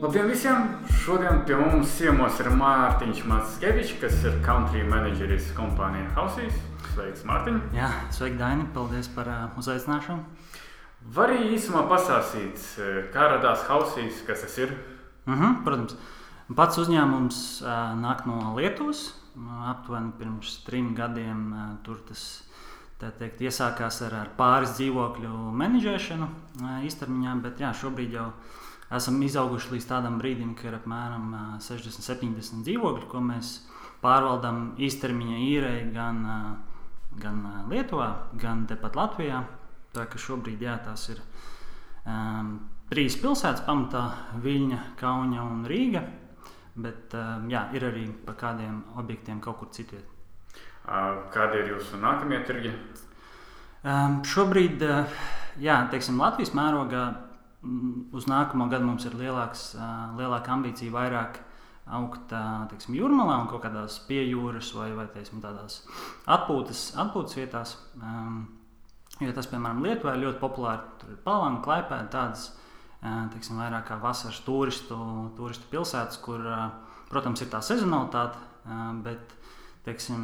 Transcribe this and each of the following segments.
Labdien visiem! Šodien pie mums ciemos ir Mārtiņš Matskevičs, kas ir country manageris kompānijā Hausīs. Sveiks, Mārtiņ! Jā, sveiki, Daini! Paldies par uh, uzaicināšanu! Var arī īsumā pastāstīt, kā radās Hausīs, kas tas ir? Uh -huh, protams. Pats uzņēmums uh, nāk no Lietuvas. Aptuveni pirms trim gadiem uh, tur tas teikt, iesākās ar, ar pāris dzīvokļu menedžēšanu īstermiņā, bet jā, šobrīd jau esam izauguši līdz tādam brīdim, ka ir apmēram 60, 70 dzīvokļi, ko mēs pārvaldām īstermiņa īrei gan, gan Lietuvā, gan tepat Latvijā. Tā ka šobrīd jā, tās ir um, trīs pilsētas, pamatā Viļņa, Kauna un Rīga. Bet um, jā, ir arī par kādiem objektiem kaut kur citur. Kādi ir jūsu nākamie tirgi? Um, šobrīd, jā, teiksim, Latvijas mērogā uz nākamo gadu mums ir lielāks, lielāka ambīcija vairāk augt teiksim, jūrmalā un kaut kādās piejūras vai, vai teiksim, tādās atpūtas, atpūtas vietās. Um, Jo tas, piemēram, Lietuvā ir ļoti populāri. Tur ir palanga, klaipēda, tādas teiksim, vairāk kā vasaras turistu, turistu pilsētas, kur, protams, ir tā sezonalitāte, bet, teiksim,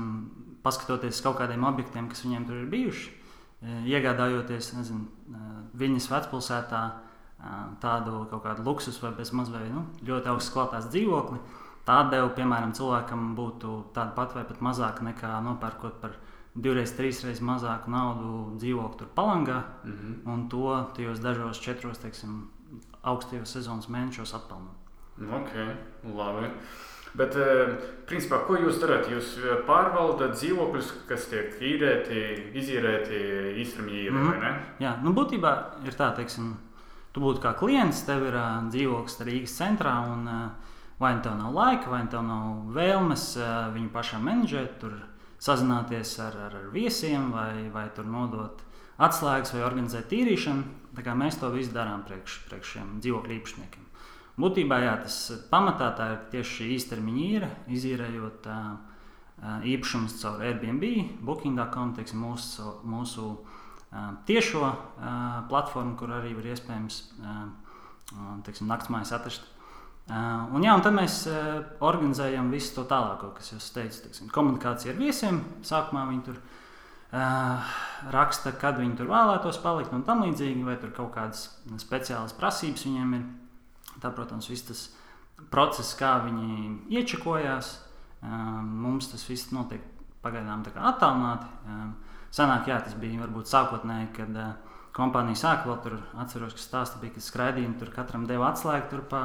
paskatoties kaut kādiem objektiem, kas viņiem tur ir bijuši, iegādājoties, nezinu, Viņas vecpilsētā tādu kaut kādu luksus vai bezmaz vai nu, ļoti augsts kvalitātes dzīvokli, tā atdeva, piemēram, cilvēkam būtu tāda pat vai pat mazāka nekā nopērkot par divreiz, trīsreiz mazāku naudu dzīvokli tur palangā, mm -hmm. un to tajos dažos četros, teiksim, augstajos sezonas mēnešos atpelnīt. Ok, labi. Bet, eh, principā, ko jūs darāt? Jūs eh, pārvaldat dzīvokļus, kas tiek īrēti, izīrēti īrē, mm -hmm. vai ne? Jā, nu, būtībā ir tā, teiksim, tu būtu kā klients, tev ir uh, dzīvoklis Rīgas centrā, un uh, vai nu tev nav laika, vai nu tev nav vēlmes uh, viņu pašam menedžēt, tur sazināties ar, ar, ar viesiem, vai, vai tur nodot atslēgas, vai organizēt tīrīšanu. Mēs to visu darām priekš, priekš šiem dzīvokļu īpašniekiem. Būtībā jā, tas pamatā tā ir tieši šī īstermiņa īra, izīrējot uh, īpašumus caur Airbnb, Booking.com, teiksim, mūsu, mūsu uh, tiešo uh, platformu, kur arī ir iespējams teiksim, naktsmājas atrast. Un, jā, un tad mēs organizējam visu to tālāko, kas jau teicu, teiksim, komunikācija ar viesiem. Sākumā viņi tur raksta, kad viņi tur vēlētos palikt un tam līdzīgi, vai tur kaut kādas speciālas prasības viņiem ir. Tā, protams, viss tas process, kā viņi iečakojās, uh, mums tas viss notiek pagaidām attālināti. Uh, senāk, jā, tas bija varbūt sākotnēji, kad uh, kompānija sāka vēl tur, atceros, ka stāsta bija, ka skraidījumi tur katram deva atslēgu tur pa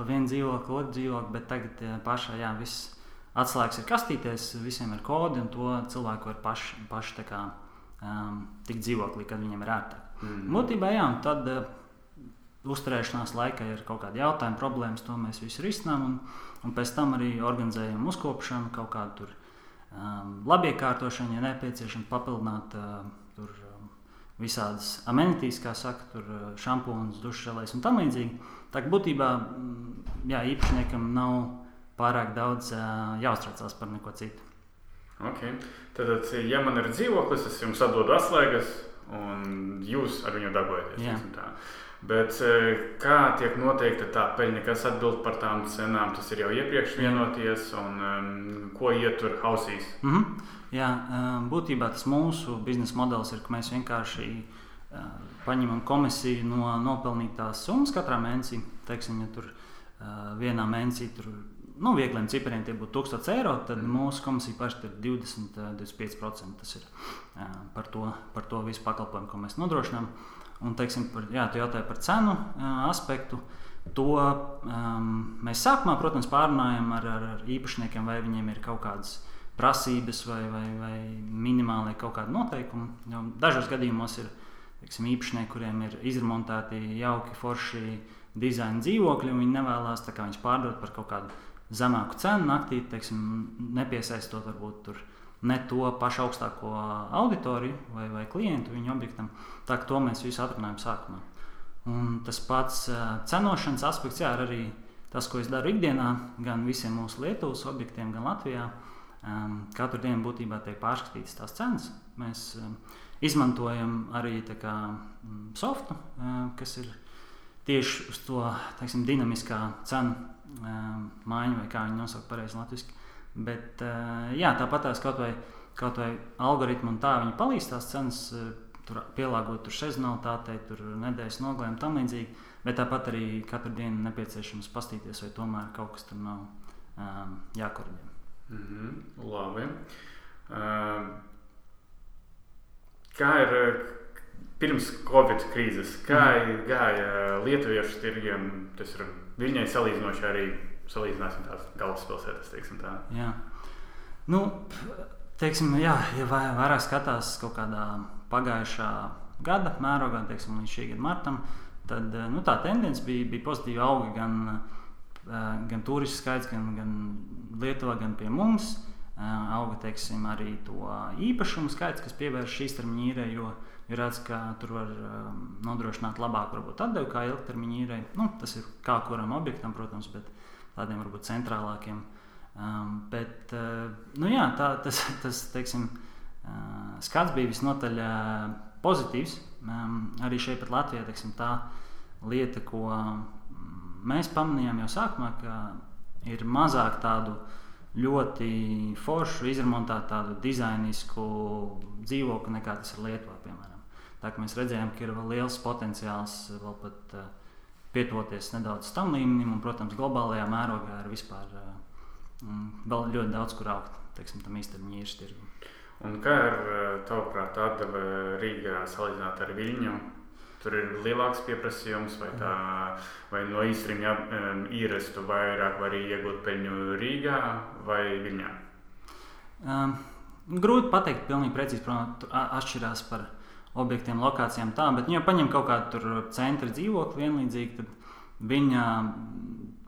pa vienu dzīvokli, otru dzīvokli, bet tagad pašā jā, viss atslēgas ir kastīties, visiem ir kodi, un to cilvēku var paši, paši kā, um, tikt dzīvoklī, kad viņiem ir ērtāk. Mm. Būtībā, jā, tad uh, uzturēšanās laikā ir kaut kādi jautājumi, problēmas, to mēs visu risinām, un, un pēc tam arī organizējam uzkopšanu, kaut kādu tur um, labiekārtošanu, ja nepieciešams papildināt uh, tur um, visādas amenitīs, kā saka, tur uh, šampūns, dušas un tam līdzīgi. Tā kā būtībā mm, jā, īpašniekam nav pārāk daudz jāuztraucās par neko citu. Okay. Tad, ja man ir dzīvoklis, es jums atdodu atslēgas, un jūs ar viņu darbojaties. Bet kā tiek noteikta tā peļņa, kas atbild par tām cenām, tas ir jau iepriekš vienoties, un um, ko ietur hausīs? Mm -hmm. Jā, būtībā tas mūsu biznesa modelis ir, ka mēs vienkārši uh, paņemam komisiju no nopelnītās summas katrā mēnesī. Teiksim, ja tur uh, vienā mēnesī tur nu, viegliem cipriem tie būtu 1000 eiro, tad mm. mūsu komisija pašai ir 20, 25%. Tas ir uh, par, to, par to visu pakalpojumu, ko mēs nodrošinām. Un, teiksim, par, jā, tu jautāji par cenu aspektu. To um, mēs sākumā, protams, pārunājam ar, ar, ar īpašniekiem, vai viņiem ir kaut kādas prasības vai, vai, vai minimāli kaut kādi noteikumi. Jo dažos gadījumos ir teiksim, īpašnieki, kuriem ir izremontēti jauki, forši dizaina dzīvokļi, un viņi nevēlas viņus pārdot par kaut kādu zemāku cenu naktī, teiksim, nepiesaistot varbūt tur ne to pašu augstāko auditoriju vai, vai klientu viņu objektam. Tā kā to mēs visu atrunājam sākumā. Un tas pats cenošanas aspekts, jā, ir arī tas, ko es daru ikdienā, gan visiem mūsu Lietuvas objektiem, gan Latvijā. Um, katru dienu būtībā tiek pārskatītas tās cenas. Mēs um, Izmantojam arī kā, mm, softu, kas ir tieši uz to teiksim, dinamiskā cenu maiņu, vai kā viņi nosauc pareizi latviešu. Bet jā, tāpat tās kaut vai, kaut vai algoritmi un tā viņi palīdz tās cenas tur pielāgot tur sezonalitātei, tur nedēļas nogalēm un tam līdzīgi. Bet tāpat arī katru dienu nepieciešams paskatīties, vai tomēr kaut kas tur nav um, jākorģē. Mm -hmm, labi. Uh, kā ir pirms Covid krīzes? Kā mm. gāja Lietuviešu tirgiem? Tas ir viņai salīdzinoši arī salīdzināsim tās galvaspilsētas. Jā. Nu, teiksim, jā, ja vairāk skatās kaut kādā pagājušā gada mērogā, teiksim, līdz šī gada martam, tad nu, tā tendence bija, bija pozitīva auga gan, gan turistu skaits, gan, gan Lietuvā, gan pie mums. Auga teiksim, arī to īpašumu skaits, kas pievērš īstermiņa īrē, jo ir redzams, ka tur var nodrošināt labāku atdevi kā ilgtermiņa īrē. Nu, tas ir kā kuram objektam, protams, bet tādiem varbūt centrālākiem. Um, bet, uh, nu jā, tā, tas, tas teiksim, uh, skats bija visnotaļ uh, pozitīvs. Um, arī šeit, Latvijā, teiksim, tā lieta, ko mēs pamanījām jau sākumā, ka ir mazāk tādu ļoti foršu, izremontētu, tādu dizainisku dzīvokli nekā tas ir Lietuvā. Piemēram. Tā kā mēs redzējām, ka ir vēl liels potenciāls vēl pat uh, pietuvoties nedaudz tam līmenim, un, protams, globālajā mērogā ir vispār uh, vēl ļoti daudz, kur augt teiksim, tam īstenībā īres tirgu. Un kā ir tavuprāt atdeve Rīgā salīdzināt ar Viļņu? Tur ir lielāks pieprasījums, vai, tā, vai no īstenībā īres tu vairāk vari iegūt peļņu Rīgā vai Viļņā? Um, grūti pateikt, pilnīgi precīzi. Protams, atšķirās par objektiem, lokācijām tā, bet, ja paņem kaut kādu centra dzīvokli vienlīdzīgi, tad viņa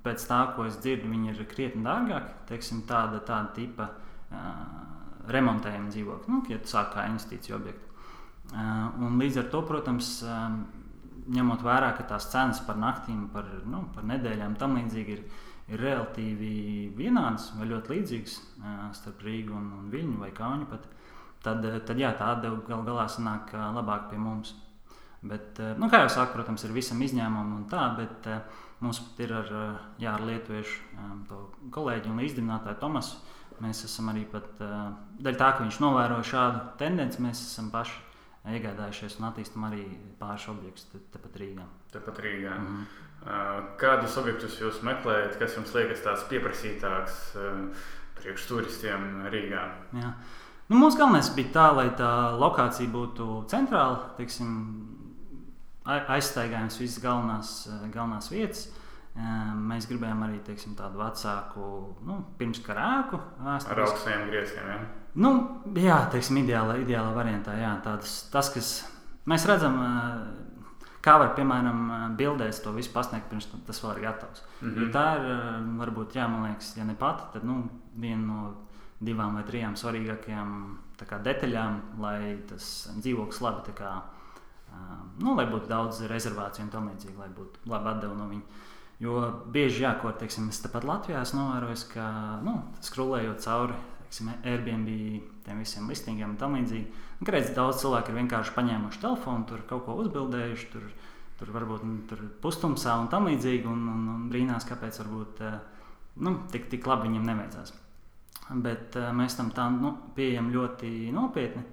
pēc tā, ko es dzirdu, viņi ir krietni dārgāki. Teiksim, tāda, tāda tipa uh, remontējuma dzīvokļa, nu, ja tu sāk kā investīciju objektu. Eh, un līdz ar to, protams, eh, ņemot vērā, ka tās cenas par naktīm, par, nu, par nedēļām tam līdzīgi ir, ir relatīvi vienādas vai ļoti līdzīgas eh, starp Rīgu un, un Viļņu vai Kāņu, pat, tad, tad jā, tā atdeva gal galā sanāk labāk pie mums. Bet, nu, kā jau saka, protams, ir visam izņēmumam un tā, bet mums pat ir ar, jā, ar lietuviešu kolēģi un izdevinātāju Tomasu. Mēs esam arī pat, daļai tā, ka viņš novēroja šādu tendenci, mēs esam paši iegādājušies un attīstām arī pāris objektus te, tepat Rīgā. Tepat Rīgā. Mm -hmm. Kādus objektus jūs meklējat, kas jums liekas tāds pieprasītāks priekš turistiem Rīgā? Jā. Nu, mūsu galvenais bija tā, lai tā lokācija būtu centrāla, teiksim, aizstaigājums visas galvenās, galvenās vietas. Mēs gribējām arī teiksim, tādu vecāku, nu, pirmskara ēku. Ar augstiem grieztiem. Ja? Nu, jā, teiksim, ideālā, ideālā variantā. Jā, tādas, tas, kas mēs redzam, kā var, piemēram, bildēs to visu pasniegt, pirms tas vēl ir gatavs. Mm -hmm. Jo tā ir, varbūt, jā, man liekas, ja ne pati, tad nu, viena no divām vai trijām svarīgākajām kā, detaļām, lai tas dzīvoklis labi, kā, nu, lai būtu daudz rezervāciju un tam līdzīgi, lai būtu labi atdevi no viņa. Jo bieži, jā, ko teiksim, es tepat Latvijā esmu novērojis, ka nu, skrolējot cauri teiksim, Airbnb, tiem visiem listingiem un tam līdzīgi. Kādreiz daudz cilvēku ir vienkārši paņēmuši telefonu, tur kaut ko uzbildējuši, tur, tur varbūt nu, tur pustumsā un tam līdzīgi, un, un, un brīnās, kāpēc varbūt nu, tik, tik labi viņiem nevajadzēs. Bet uh, mēs tam tā nu, pieejam ļoti nopietni.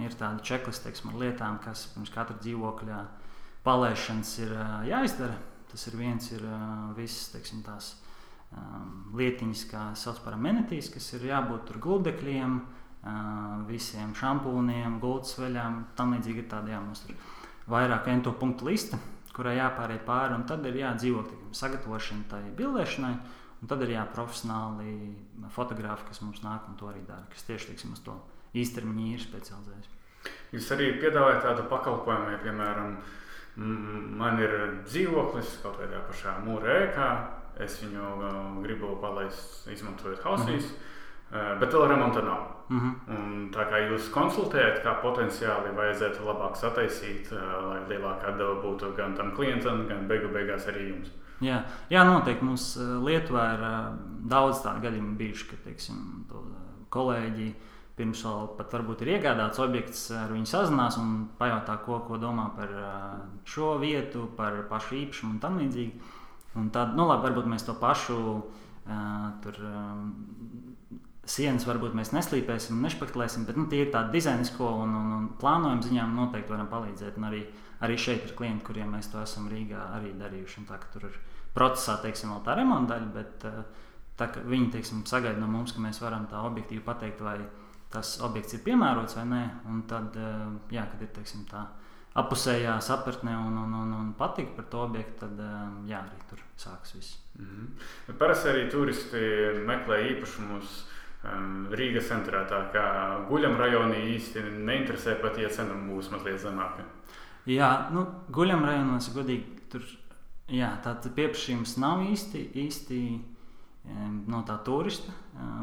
Ir tāda checkliste ar lietām, kas pirms katra dzīvokļa palaišanas ir uh, jāizdara. Tas ir viens, ir uh, viss, teiksim, tās um, lietiņas, kā sauc par amenitīs, kas ir jābūt tur gluddekļiem, uh, visiem šampūniem, gultsveļām. Tam līdzīgi ir tāda jābūt vairāk ento punktu lista, kurai jāpāriet pāri, un tad ir jādzīvot sagatavošana tai bildēšanai. Un tad ir jāprofesionāli fotografi, kas mums nāk un to arī dara, kas tieši tiksim, uz to īstermiņā ir specializējies. Jūs arī piedāvājat tādu pakalpojumu, ja, piemēram, man ir dzīvoklis kaut kādā pašā mūra ēkā, Es viņu gribu palaist, izmantojot hausīs, mm -hmm. bet vēl remonta nav. Mm -hmm. Un tā kā jūs konsultējat, kā potenciāli vajadzētu labāk sataisīt, lai lielākā deva būtu gan tam klientam, gan beigu beigās arī jums. Jā, jā noteikti mums Lietuvā ir daudz tādu gadījumu bijuši, ka teiksim, kolēģi pirms vēl pat varbūt ir iegādāts objekts, ar viņu sazinās un pajautā, ko, ko domā par šo vietu, par pašu īpašumu un tam līdzīgi. Un tad, nu labi, varbūt mēs to pašu uh, tur. Um, Sienas varbūt mēs neslīpēsim, nešpaktelēsim, bet nu, tie ir tādi dizainisko un, un, un plānojumu ziņā noteikti varam palīdzēt. Un arī, arī šeit ir klienti, kuriem mēs to esam Rīgā arī darījuši. Tā, tur ir procesā, teiksim, vēl tā remonta daļa, bet tā, viņi teiksim, sagaida no mums, ka mēs varam tā objektīvi pateikt, vai tas objekts ir piemērots vai nē. Un tad, jā, kad ir teiksim, tā apusējā sapratne un, un, un, un patīk par to objektu, tad jā, arī tur sākas viss. Mm -hmm. Parasti arī turisti meklē īpašumus. Rīgas centrā tā kā guļam rajonī īsti neinteresē pat, ja cena būs mazliet zemāka. Jā, nu, guļam rajonos godīgi tur tāds pieprasījums nav īsti, īsti no tā turista.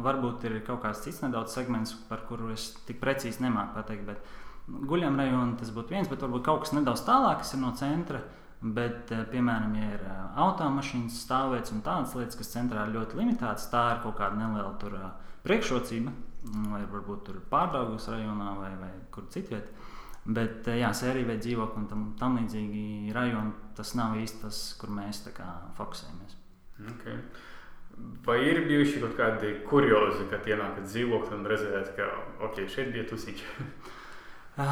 Varbūt ir kaut kāds cits nedaudz segments, par kuru es tik precīzi nemāku pateikt. Bet guļam rajonu tas būtu viens, bet varbūt kaut kas nedaudz tālāk, kas ir no centra. Bet, eh, piemēram, ja ir eh, automašīnas stāvvietas un tādas lietas, kas centrā ir ļoti limitētas, tā ir kaut kāda neliela tur, eh, priekšrocība, mm, vai varbūt tur pārdaugos rajonā vai, vai kur citviet. Bet, jā, sērija vai dzīvokļi un tam, tam līdzīgi rajoni, tas nav īsti tas, kur mēs kā, fokusējamies. Okay. Vai ir bijuši kaut kādi kuriozi, kad ienākat dzīvokli un redzējāt, ka ok, šeit bija tusiņš? Uh,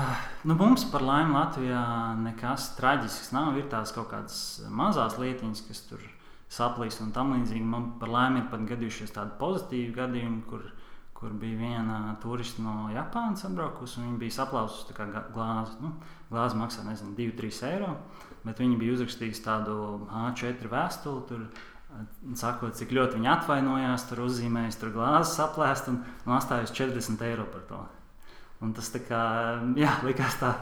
nu, mums par laimi Latvijā nekas traģisks nav. Ir tās kaut kādas mazas lietiņas, kas tur saplīs un tam līdzīgi. Man par laimi ir pat gadījušies tādi pozitīvi gadījumi, kur, kur bija viena turista no Japānas atbraukusi un viņa bija saplaususi glāzi. Nu, glāzi maksā nezinu, 2-3 eiro, bet viņa bija uzrakstījusi tādu A4 vēstuli. Tur, Sakot, cik ļoti viņa atvainojās, tur uzzīmējis, tur glāzes saplēst un, un atstājis 40 eiro par to. Un tas kā, jā, likās tā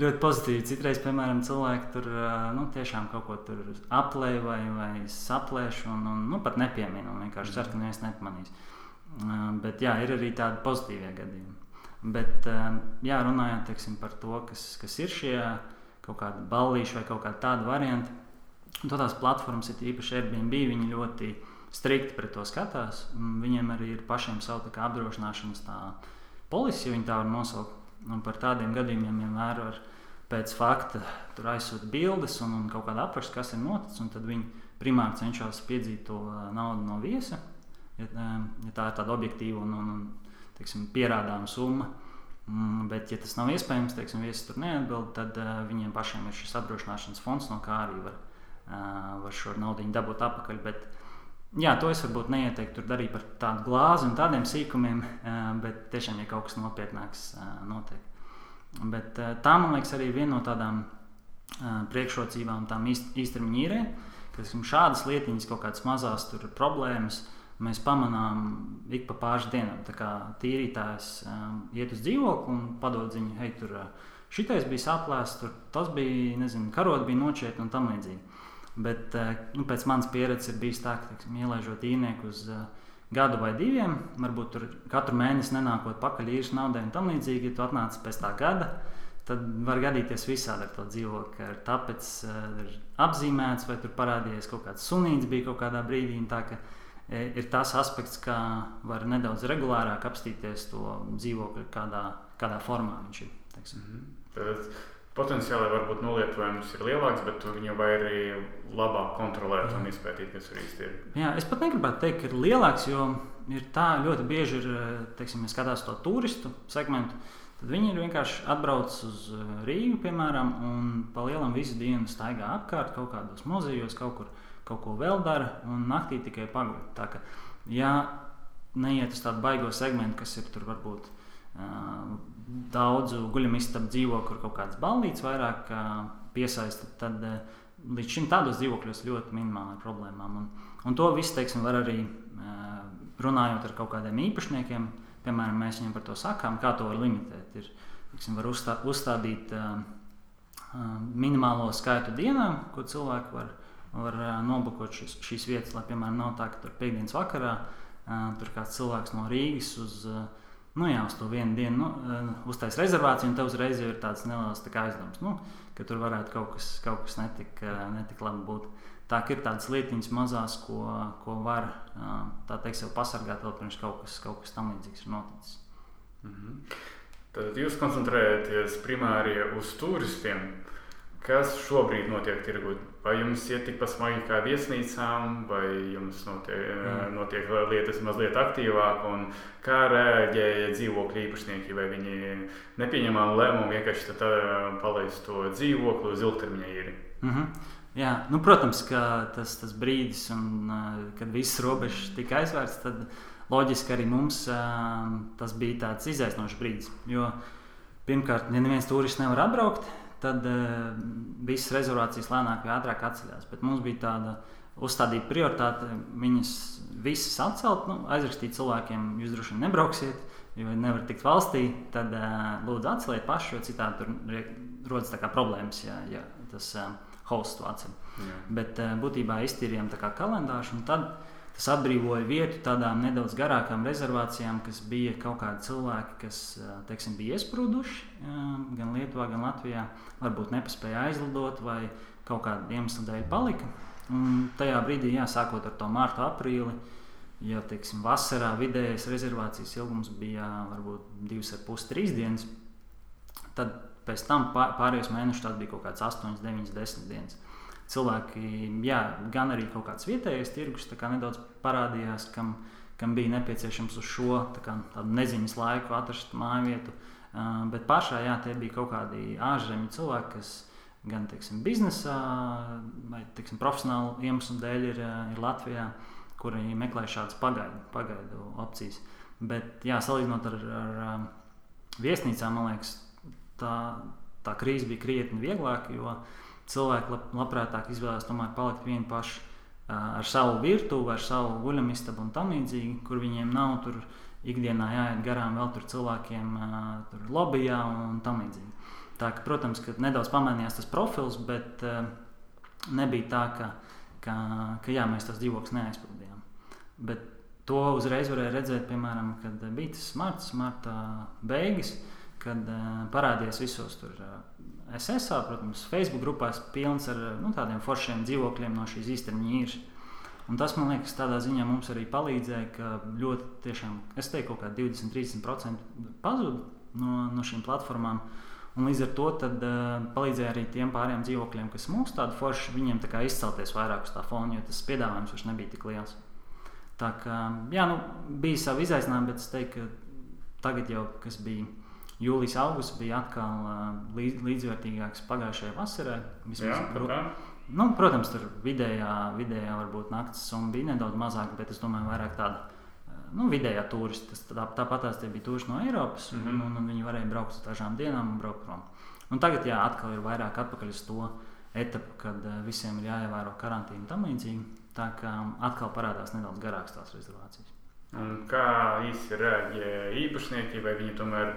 ļoti pozitīvi. Citreiz, piemēram, cilvēki tur nu, tiešām kaut ko aplēj vai, vai saplēš un, un nu, pat nepiemina. Vienkārši cer, ka neviens nepamanīs. Bet jā, ir arī tādi pozitīvie gadījumi. Bet, jā, runājot teiksim, par to, kas, kas ir šie kaut kādi ballīši vai kaut kādi tādi varianti, tad tās platformas ir īpaši Airbnb. Viņi ļoti strikti pret to skatās. Viņiem arī ir pašiem savu apdrošināšanas tādu polisi, ja viņi tā var nosaukt. Un par tādiem gadījumiem vienmēr var pēc fakta aizsūtīt bildes un, un kaut kādu aprakstu, kas ir noticis. Tad viņi primāri cenšas piedzīt to naudu no viesa, ja, ja tā ir tāda objektīva un, un, un teiksim, pierādāma summa. Mm, bet, ja tas nav iespējams, teiksim, viesis tur neatbild, tad uh, viņiem pašiem ir šis apdrošināšanas fonds, no kā arī var, uh, var šo naudu dabūt atpakaļ. Bet, Jā, to es varbūt neieteiktu tur darīt par tādu glāzi un tādiem sīkumiem, bet tiešām, ja kaut kas nopietnāks notiek. Bet tā, man liekas, arī viena no tādām priekšrocībām tām īstermiņa īrē, ka šādas lietiņas, kaut kādas mazas problēmas, mēs pamanām ik pa pāris dienām. Tā kā tīrītājs iet uz dzīvokli un padod ziņu, hei, tur šitais bija saplēsts, tas bija, nezinu, karot bija nočiet un tam līdzīgi. Bet eh, nu, pēc manas pieredzes ir bijis tā, ka teiksim, ielaižot īnieku uz uh, gadu vai diviem, varbūt tur katru mēnesi nenākot pakaļ īres naudai un tam līdzīgi, ja tu atnāc pēc tā gada. Tad var gadīties visādi ar to dzīvokli, ir tāpēc uh, ir apzīmēts, vai tur parādījies kaut kāds sunīts, bija kaut kādā brīdī. Tā, ka, e, ir tas aspekts, ka var nedaudz regulārāk apstīties to dzīvokli, kādā, kādā formā viņš ir. Teiksim. Mm -hmm potenciāli varbūt nolietojums ir lielāks, bet viņu vajag arī labāk kontrolēt un izpētīt, kas tur īsti ir. Jā, es pat negribētu teikt, ka ir lielāks, jo ir tā ļoti bieži ir, teiksim, skatās to turistu segmentu. Tad viņi ir vienkārši atbrauc uz eh, Rīgu, piemēram, un pa lielam visu dienu staigā apkārt, kaut kādos muzejos, kaut kur kaut ko vēl dara, un naktī tikai paguļ. Tā kā, ja neiet uz tādu baigo segmentu, kas ir tur varbūt uh, daudzu guļamistabu dzīvokļu, kur kaut kādas ballītes vairāk piesaista, tad līdz šim tādos dzīvokļos ļoti minimāli problēmām. Un, un to visu teiksim, var arī runājot ar kaut kādiem īpašniekiem. Piemēram, mēs viņiem par to sakām, kā to var limitēt. Ir, teiksim, var uzstā, uzstādīt uh, minimālo skaitu dienām, ko cilvēki var, var nobukot šis, šīs vietas. Lai, piemēram, nav tā, ka tur piekdienas vakarā uh, tur kāds cilvēks no Rīgas uz uh, nu, jā, uz to vienu dienu nu, eh, uztais rezervāciju, un tev uzreiz ir tāds neliels tā aizdoms, nu, ka tur varētu kaut kas, kaut kas netik, eh, netik labi būt. Tā ir tādas lietiņas mazās, ko, ko var eh, teikt, sev pasargāt vēl pirms kaut kas, kaut kas tam līdzīgs ir noticis. -hmm. Tad jūs koncentrējaties primāri uz turistiem. Kas šobrīd notiek tirgu? Vai jums iet tikpat smagi kā viesnīcām, vai jums notiek, mm. notiek lietas mazliet aktīvāk? Kā reaģēja dzīvokļu īpašnieki? Vai viņi nepieņemā lēmumu vienkārši palaist to dzīvokli uz ilgtermiņa īri? Mm -hmm. Jā, nu, protams, ka tas, tas brīdis, un, kad visas robežas tika aizvērtas, tad loģiski arī mums tas bija tāds izaicinošs brīdis. Jo pirmkārt, ja neviens turists nevar atbraukt, tad visas rezervācijas lēnāk vai ātrāk atceļās. Bet mums bija tāda uzstādīta prioritāte viņas visas atcelt, nu, aizrakstīt cilvēkiem, jūs droši vien nebrauksiet. Jo nevar tikt valstī, tad uh, lūdzu atceliet pašu, jo citādi tur rodas problēmas, ja, ja tas uh, hosts to atceļ. Bet uh, būtībā iztīrījām kalendāru, un tad Tas atbrīvoja vietu tādām nedaudz garākām rezervācijām, kas bija kaut kādi cilvēki, kas teiksim, bija iesprūduši gan Lietuvā, gan Latvijā. Varbūt nepaspēja aizlidot vai kaut kāda iemesla dēļ palika. Un tajā brīdī, jā, sākot ar to mārtu, aprīli, ja teiksim, vasarā vidējais rezervācijas ilgums bija varbūt 2,5, 3 dienas, tad pēc tam pārējos mēnešus tas bija kaut kāds 8, 9, 10 dienas cilvēki, jā, gan arī kaut kāds vietējais tirgus kā nedaudz parādījās, kam, kam bija nepieciešams uz šo kā, neziņas laiku atrast māju vietu. Uh, bet pašā jā, tie bija kaut kādi ārzemju cilvēki, kas gan teiksim, biznesā, vai teiksim, profesionālu iemeslu dēļ ir, ir Latvijā, kuri meklē šādas pagaidu, pagaidu opcijas. Bet, jā, salīdzinot ar, ar viesnīcām, man liekas, tā, tā krīze bija krietni vieglāka. Jo uh, cilvēki lab, labprātāk izvēlās tomēr palikt vieni paši ar savu virtuvi, ar savu guļamistabu un tam līdzīgi, kur viņiem nav tur ikdienā jāiet garām vēl tur cilvēkiem, tur lobbyā un tam līdzīgi. Tā, ka, protams, ka nedaudz pamainījās tas profils, bet nebija tā, ka, ka, ka jā, mēs tos dzīvokļus neaizpildījām. Bet to uzreiz varēja redzēt, piemēram, kad bija tas marts, marta beigas, kad parādījās visos tur SSA, protams, Facebook grupās pilns ar nu, tādiem foršiem dzīvokļiem no šīs īstermiņa īres. Un tas man liekas, tādā ziņā mums arī palīdzēja, ka ļoti, tiešām, es teiktu, ka 20-30% pazuda no, no šīm platformām. Un līdz ar to tad, uh, palīdzēja arī tiem pāriem dzīvokļiem, kas mums tādu foršu, viņiem tā kā izcelties vairāk uz tā fona, jo tas piedāvājums vairs nebija tik liels. Tā kā, jā, nu, bija savi izaicinājumi, bet es teiktu, ka tagad jau, kas bija jūlijas, augusts bija atkal līdz, līdzvērtīgāks pagājušajai vasarai. Jā, nu, protams, tur vidējā, vidējā varbūt naktas summa bija nedaudz mazāka, bet es domāju, vairāk tāda. Nu, vidējā turisti, tā, tāpat tās bija turisti no Eiropas, mm -hmm. un, un viņi varēja braukt uz dažām dienām un braukt prom. Un tagad, jā, atkal ir vairāk atpakaļ uz to etapu, kad visiem ir jāievēro karantīna un tam līdzīgi. Tā kā atkal parādās nedaudz garākas tās rezervācijas. Un kā īsi reaģē īpašnieki, vai viņi tomēr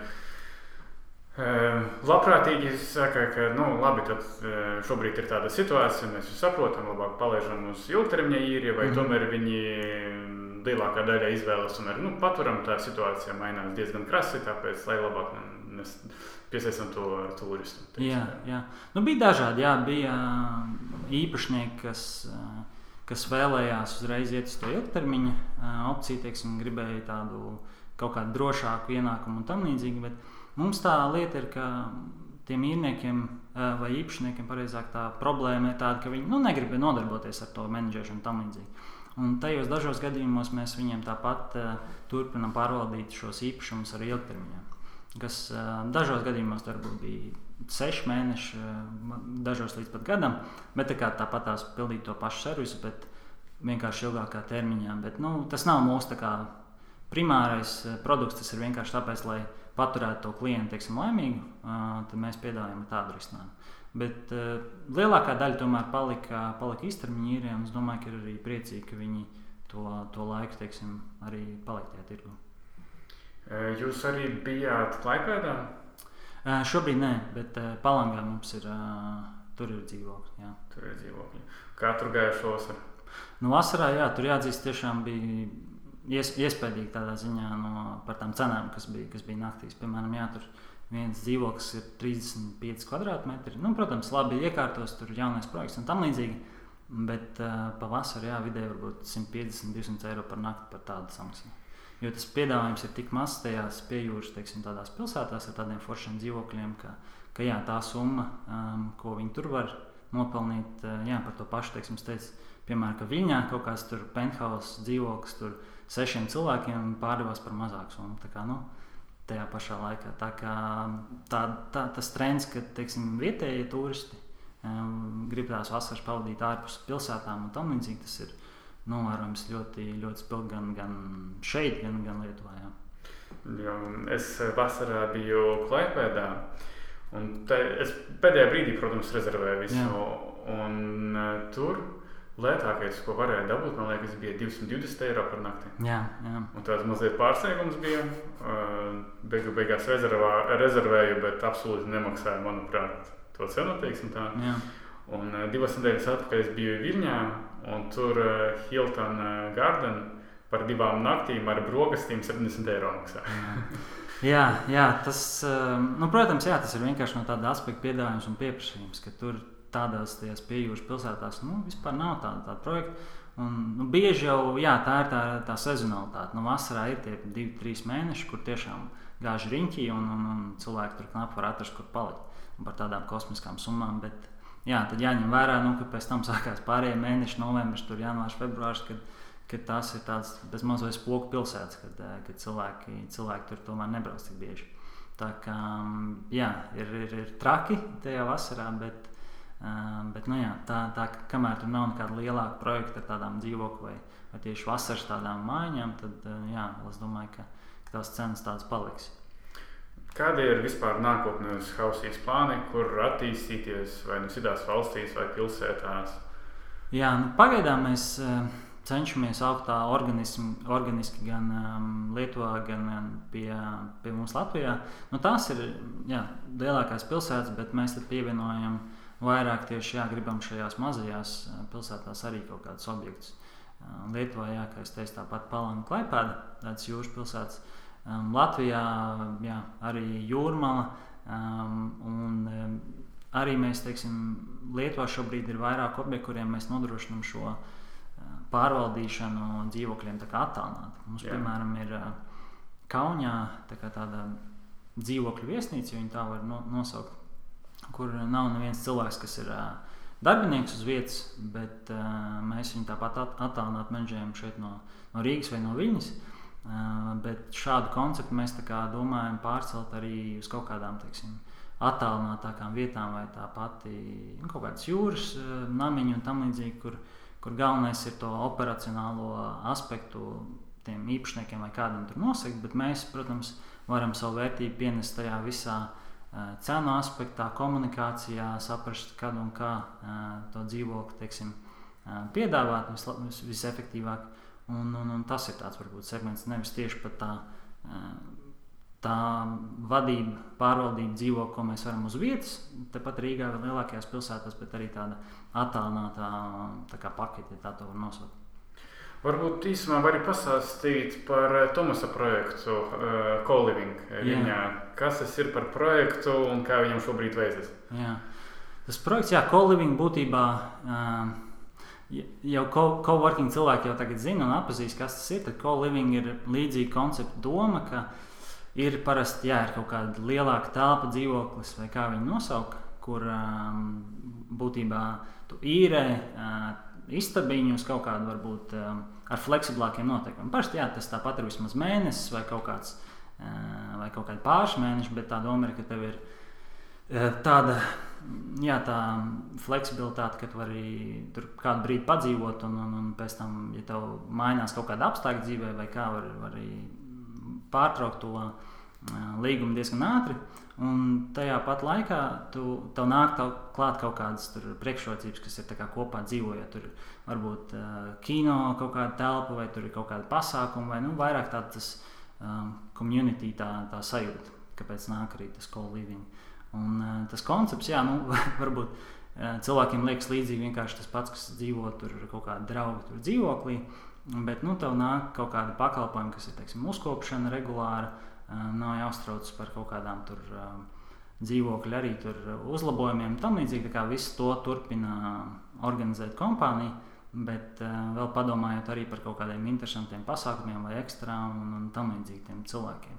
Ehm, labprātīgi saka, ka nu, labi, tad eh, šobrīd ir tāda situācija, mēs saprotam, labāk palaižam uz ilgtermiņa īriju, vai mm -hmm. tomēr viņi lielākā daļa izvēlas un arī nu, paturam. Tā situācija mainās diezgan krasi, tāpēc lai labāk mēs piesaistam to turistu. Jā, jā. Nu, bija dažādi. Jā, bija īpašnieki, kas, kas vēlējās uzreiz iet uz to ilgtermiņa opciju, teiksim, gribēja tādu kaut kādu drošāku ienākumu un tam līdzīgi. Mums tā lieta ir, ka tiem īrniekiem vai īpašniekiem pareizāk tā problēma ir tāda, ka viņi nu, negrib nodarboties ar to menedžēšanu un tam līdzīgi. Un tajos dažos gadījumos mēs viņiem tāpat uh, turpinām pārvaldīt šos īpašumus arī ilgtermiņā. Kas uh, dažos gadījumos varbūt bija seši mēneši, uh, dažos līdz pat gadam, bet tā tāpat tās pildīt to pašu servisu, bet vienkārši ilgākā termiņā. Bet, nu, tas nav mūsu kā, primārais produkts, tas ir vienkārši tāpēc, lai paturēt to klientu teiksim, laimīgu, tad mēs piedāvājam tādu risinājumu. Bet uh, lielākā daļa tomēr palika, palika īstermiņa īriem. Es domāju, ka ir arī priecīgi, ka viņi to, to laiku teiksim, arī paliek tajā tirgu. Jūs arī bijāt Klaipēdā? Uh, šobrīd nē, bet uh, Palangā mums ir, tur ir dzīvokļi. Jā. Tur ir dzīvokļi. Kā tur gāja šo vasaru? Nu, vasarā, jā, tur jāatzīst, tiešām bija ies, iespaidīgi tādā ziņā no, par tām cenām, kas bija, kas bija naktīs. Piemēram, jā, tur viens dzīvoklis ir 35 km2. Nu, protams, labi iekārtos, tur ir jaunais projekts un tam līdzīgi. Bet uh, pavasarī jā, vidēji varbūt 150, 200 eiro par nakti par tādu samaksājumu. Jo tas piedāvājums ir tik mazs tajās piejūras, teiksim, tādās pilsētās ar tādiem foršiem dzīvokļiem, ka, ka jā, tā summa, um, ko viņi tur var nopelnīt, uh, jā, par to pašu, teiksim, teicu, piemēram, ka Viņā kaut kāds tur penthouse dzīvoklis tur sešiem cilvēkiem pārdevās par mazāku summu. Tā kā, nu, tajā pašā laikā. Tā kā tā, tā, tas trends, ka teiksim, vietējie turisti um, grib tās vasaras pavadīt ārpus pilsētām un tam līdzīgi, tas ir novērojams ļoti, ļoti spilgti gan, gan šeit, gan, gan Lietuvā. Jā. Jo, es vasarā biju Klaipēdā. Un te, es pēdējā brīdī, protams, rezervēju visu. Un uh, tur lētākais, ko varēja dabūt, man liekas, bija 220 eiro par nakti. Jā, jā. Un tāds mazliet pārsteigums bija. Beigu beigās rezervā, rezervēju, bet absolūti nemaksāju, manuprāt, to cenu. Un divas nedēļas atpakaļ es biju Viļņā, un tur Hilton Garden par divām naktīm ar brokastīm 70 eiro maksāja. jā, jā, tas, nu, protams, jā, tas ir vienkārši no tāda aspekta piedāvājums un pieprasījums, ka tur tādās piejūras pilsētās nu, vispār nav tāda, tāda projekta. Un, nu, bieži jau jā, tā ir tā, tā sezonalitāte. Nu, vasarā ir tie divi, trīs mēneši, kur tiešām gāž riņķī un, un, un cilvēki tur knapi var atrast, kur palikt. Un par tādām kosmiskām summām. Bet, jā, tad jāņem vērā, nu, ka pēc tam sākās pārējie mēneši, novembris, janvārs, februārs. Kad, kad tas ir tāds bezmazliet spoku pilsētas, kad, eh, kad cilvēki, cilvēki tur tomēr nebrauc tik bieži. Tā kā jā, ir, ir, ir traki tajā vasarā, bet Uh, bet, nu, jā, tā, tā, kamēr tur nav nekāda lielāka projekta ar tādām dzīvokļiem vai, vai tieši vasaras tādām mājām, tad jā, es domāju, ka, ka tās cenas tādas paliks. Kādi ir vispār nākotnes hausīs plāni, kur attīstīties vai nu citās valstīs vai pilsētās? Jā, nu, pagaidām mēs cenšamies augt tā organismi, organiski gan um, Lietuvā, gan um, pie, pie mums Latvijā. Nu, tās ir jā, lielākās pilsētas, bet mēs pievienojam uh, vairāk tieši jā, gribam šajās mazajās pilsētās arī kaut kādus objektus. Lietuvā, jā, kā es teicu, tāpat Palanga Klaipēda, tāds jūras pilsētas. Latvijā jā, arī jūrmala. Un arī mēs, teiksim, Lietuvā šobrīd ir vairāk objektu, kuriem mēs nodrošinām šo pārvaldīšanu dzīvokļiem attālināti. Mums, jā. piemēram, ir Kaunijā tā tāda dzīvokļu viesnīca, ja tā var no, nosaukt kur nav neviens cilvēks, kas ir uh, darbinieks uz vietas, bet uh, mēs viņu tāpat at attālināt menedžējam šeit no, no Rīgas vai no Viņas. Bet šādu konceptu mēs domājam pārcelt arī uz kaut kādām teiksim, attālinātākām vietām, vai tā pati nu, kaut kādas jūras namiņu un tam līdzīgi, kur, kur galvenais ir to operacionālo aspektu tiem īpašniekiem vai kādam tur nosegt, bet mēs, protams, varam savu vērtību pienest tajā visā uh, cenu aspektā, komunikācijā, saprast, kad un kā to dzīvokli teiksim, piedāvāt vis, vis, visefektīvāk. Un, un, un tas ir tāds varbūt segments, nevis tieši pat tā, tā vadība, pārvaldība dzīvo, ko mēs varam uz vietas, tepat Rīgā vai lielākajās pilsētās, bet arī tāda attālināta pakete, tā to var nosaukt. Varbūt īsumā vari pastāstīt par eh, Tomasa projektu uh, Co-Living Viņā. Kas tas ir par projektu un kā viņam šobrīd veicas? Jā. Tas projekts, jā, Co-Living būtībā uh, jau co-working cilvēki jau tagad zina un atpazīst, kas tas ir. Tad Co-Living ir līdzīga koncepta doma, ka ir parasti jā, ir kaut kāda lielāka telpa, dzīvoklis vai kā viņu nosaukt, kur um, būtībā tu īrē uh, istabiņu uz kaut kādu varbūt. Um, ar fleksiblākiem noteikumiem. Parasti jā, tas tāpat ir vismaz mēnesis vai kaut kāds vai kaut kādi pāris mēneši, bet tā doma ir, ka tev ir tāda jā, tā fleksibilitāte, ka tu vari tur kādu brīdi padzīvot, un, un, un pēc tam, ja tev mainās kaut kāda apstākļa dzīvē, vai kā var, var arī pārtraukt to līgumu diezgan ātri. Un tajā pat laikā tu, tev nāk tev klāt kaut kādas priekšrocības, kas ir kopā dzīvojot. Tur varbūt uh, kino kaut kāda telpa, vai tur ir kaut kāda pasākuma, vai nu, vairāk tāds um, community tā, tā sajūta, kāpēc nāk arī tas co-living. Un uh, tas koncepts, jā, nu, varbūt uh, cilvēkiem liekas līdzīgi vienkārši tas pats, kas dzīvo tur kaut kāda drauga tur dzīvoklī. Bet nu, tev nāk kaut kāda pakalpojuma, kas ir teiksim, uzkopšana regulāra nav jāuztrauc par kaut kādām tur dzīvokļu, arī tur uzlabojumiem. Tam līdzīgi kā visu to turpina organizēt kompānija. Bet uh, vēl padomājot arī par kaut kādiem interesantiem pasākumiem vai ekstrām un, un tam līdzīgiem cilvēkiem.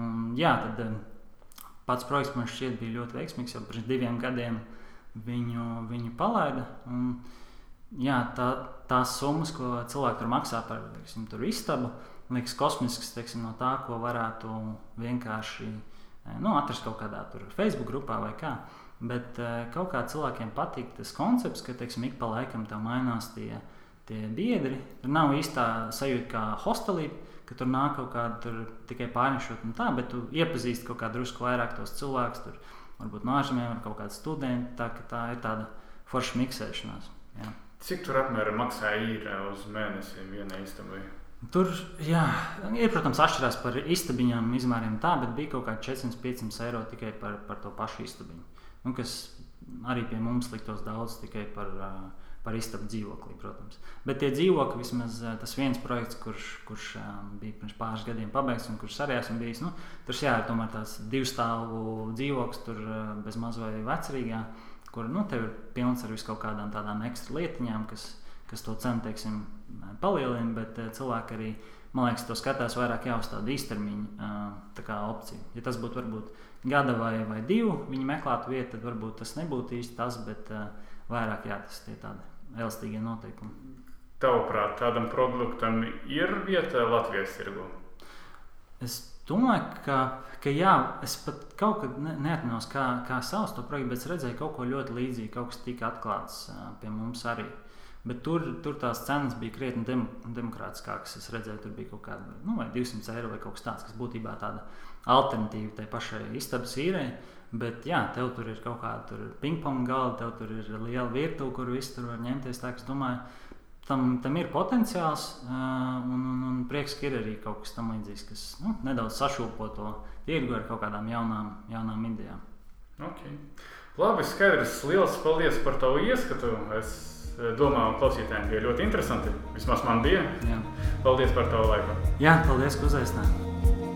Un, jā, tad uh, pats projekts man šķiet bija ļoti veiksmīgs. Jau pirms diviem gadiem viņu, viņu palaida. Un, jā, tā, tās summas, ko cilvēki tur maksā par teiksim, tur istabu, liekas kosmisks teiksim, no tā, ko varētu vienkārši nu, atrast kaut kādā Facebook grupā vai kā. Bet uh, kaut kā cilvēkiem patīk tas koncepts, ka teiksim, ik pa laikam tā mainās tie, tie biedri. Tur nav īstā sajūta kā hostelī, ka tur nāk kaut kāda tikai pārnešot un tā, bet tu iepazīsti kaut kā drusku vairāk tos cilvēkus. Tur varbūt no ārzemēm ar kaut kādu studentu. Tā, tā ir tāda forša miksēšanās. Jā. Cik tur apmēram maksā īra uz mēnesi vienai istabai? Tur, jā, ir, protams, atšķirās par istabiņām, izmēriem tā, bet bija kaut kādi 400-500 eiro tikai par, par to pašu istabiņu nu, kas arī pie mums liktos daudz tikai par, par istabu dzīvokli, protams. Bet tie dzīvokļi, vismaz tas viens projekts, kurš, kurš bija pirms pāris gadiem pabeigts un kurš arī esmu bijis, nu, tur jā, ir tomēr tāds divu stāvu dzīvoklis, tur bez maz vai vecrīgā, kur nu, tev ir pilns ar viskaut kādām tādām ekstra lietiņām, kas, kas to cenu, teiksim, palielina, bet cilvēki arī, man liekas, to skatās vairāk jau uz tādu īstermiņa tā opciju. Ja tas būtu varbūt gada vai, vai divu viņi meklētu vietu, tad varbūt tas nebūtu īsti tas, bet uh, vairāk jā, tas ir tādi elastīgie noteikumi. Tavuprāt, tādam produktam ir vieta Latvijas tirgu? Es domāju, ka, ka jā, es pat kaut kad ne, neatceros, kā, kā sauc to projektu, bet es redzēju kaut ko ļoti līdzīgu, kaut kas tika atklāts uh, pie mums arī. Bet tur, tur tās cenas bija krietni dem, demokrātiskākas. Es redzēju, tur bija kaut kāda nu, 200 eiro vai kaut kas tāds, kas būtībā tāda alternatīva tai pašai istabas īrei. Bet, jā, tev tur ir kaut kāda pingpong galda, tev tur ir liela virtuve, kur viss tur var ņemties. Tā, es domāju, tam, tam ir potenciāls, un, un, un prieks, ka ir arī kaut kas tamlīdzīgs, kas nu, nedaudz sašūpo to tirgu ar kaut kādām jaunām, jaunām idejām. Okay. Labi, skaidrs. Lielas paldies par tavu ieskatu. Es domāju, ka klausītājiem bija ļoti interesanti. Vismaz man bija. Jā. Paldies par tavu laiku. Jā, paldies, ka uzaicināji.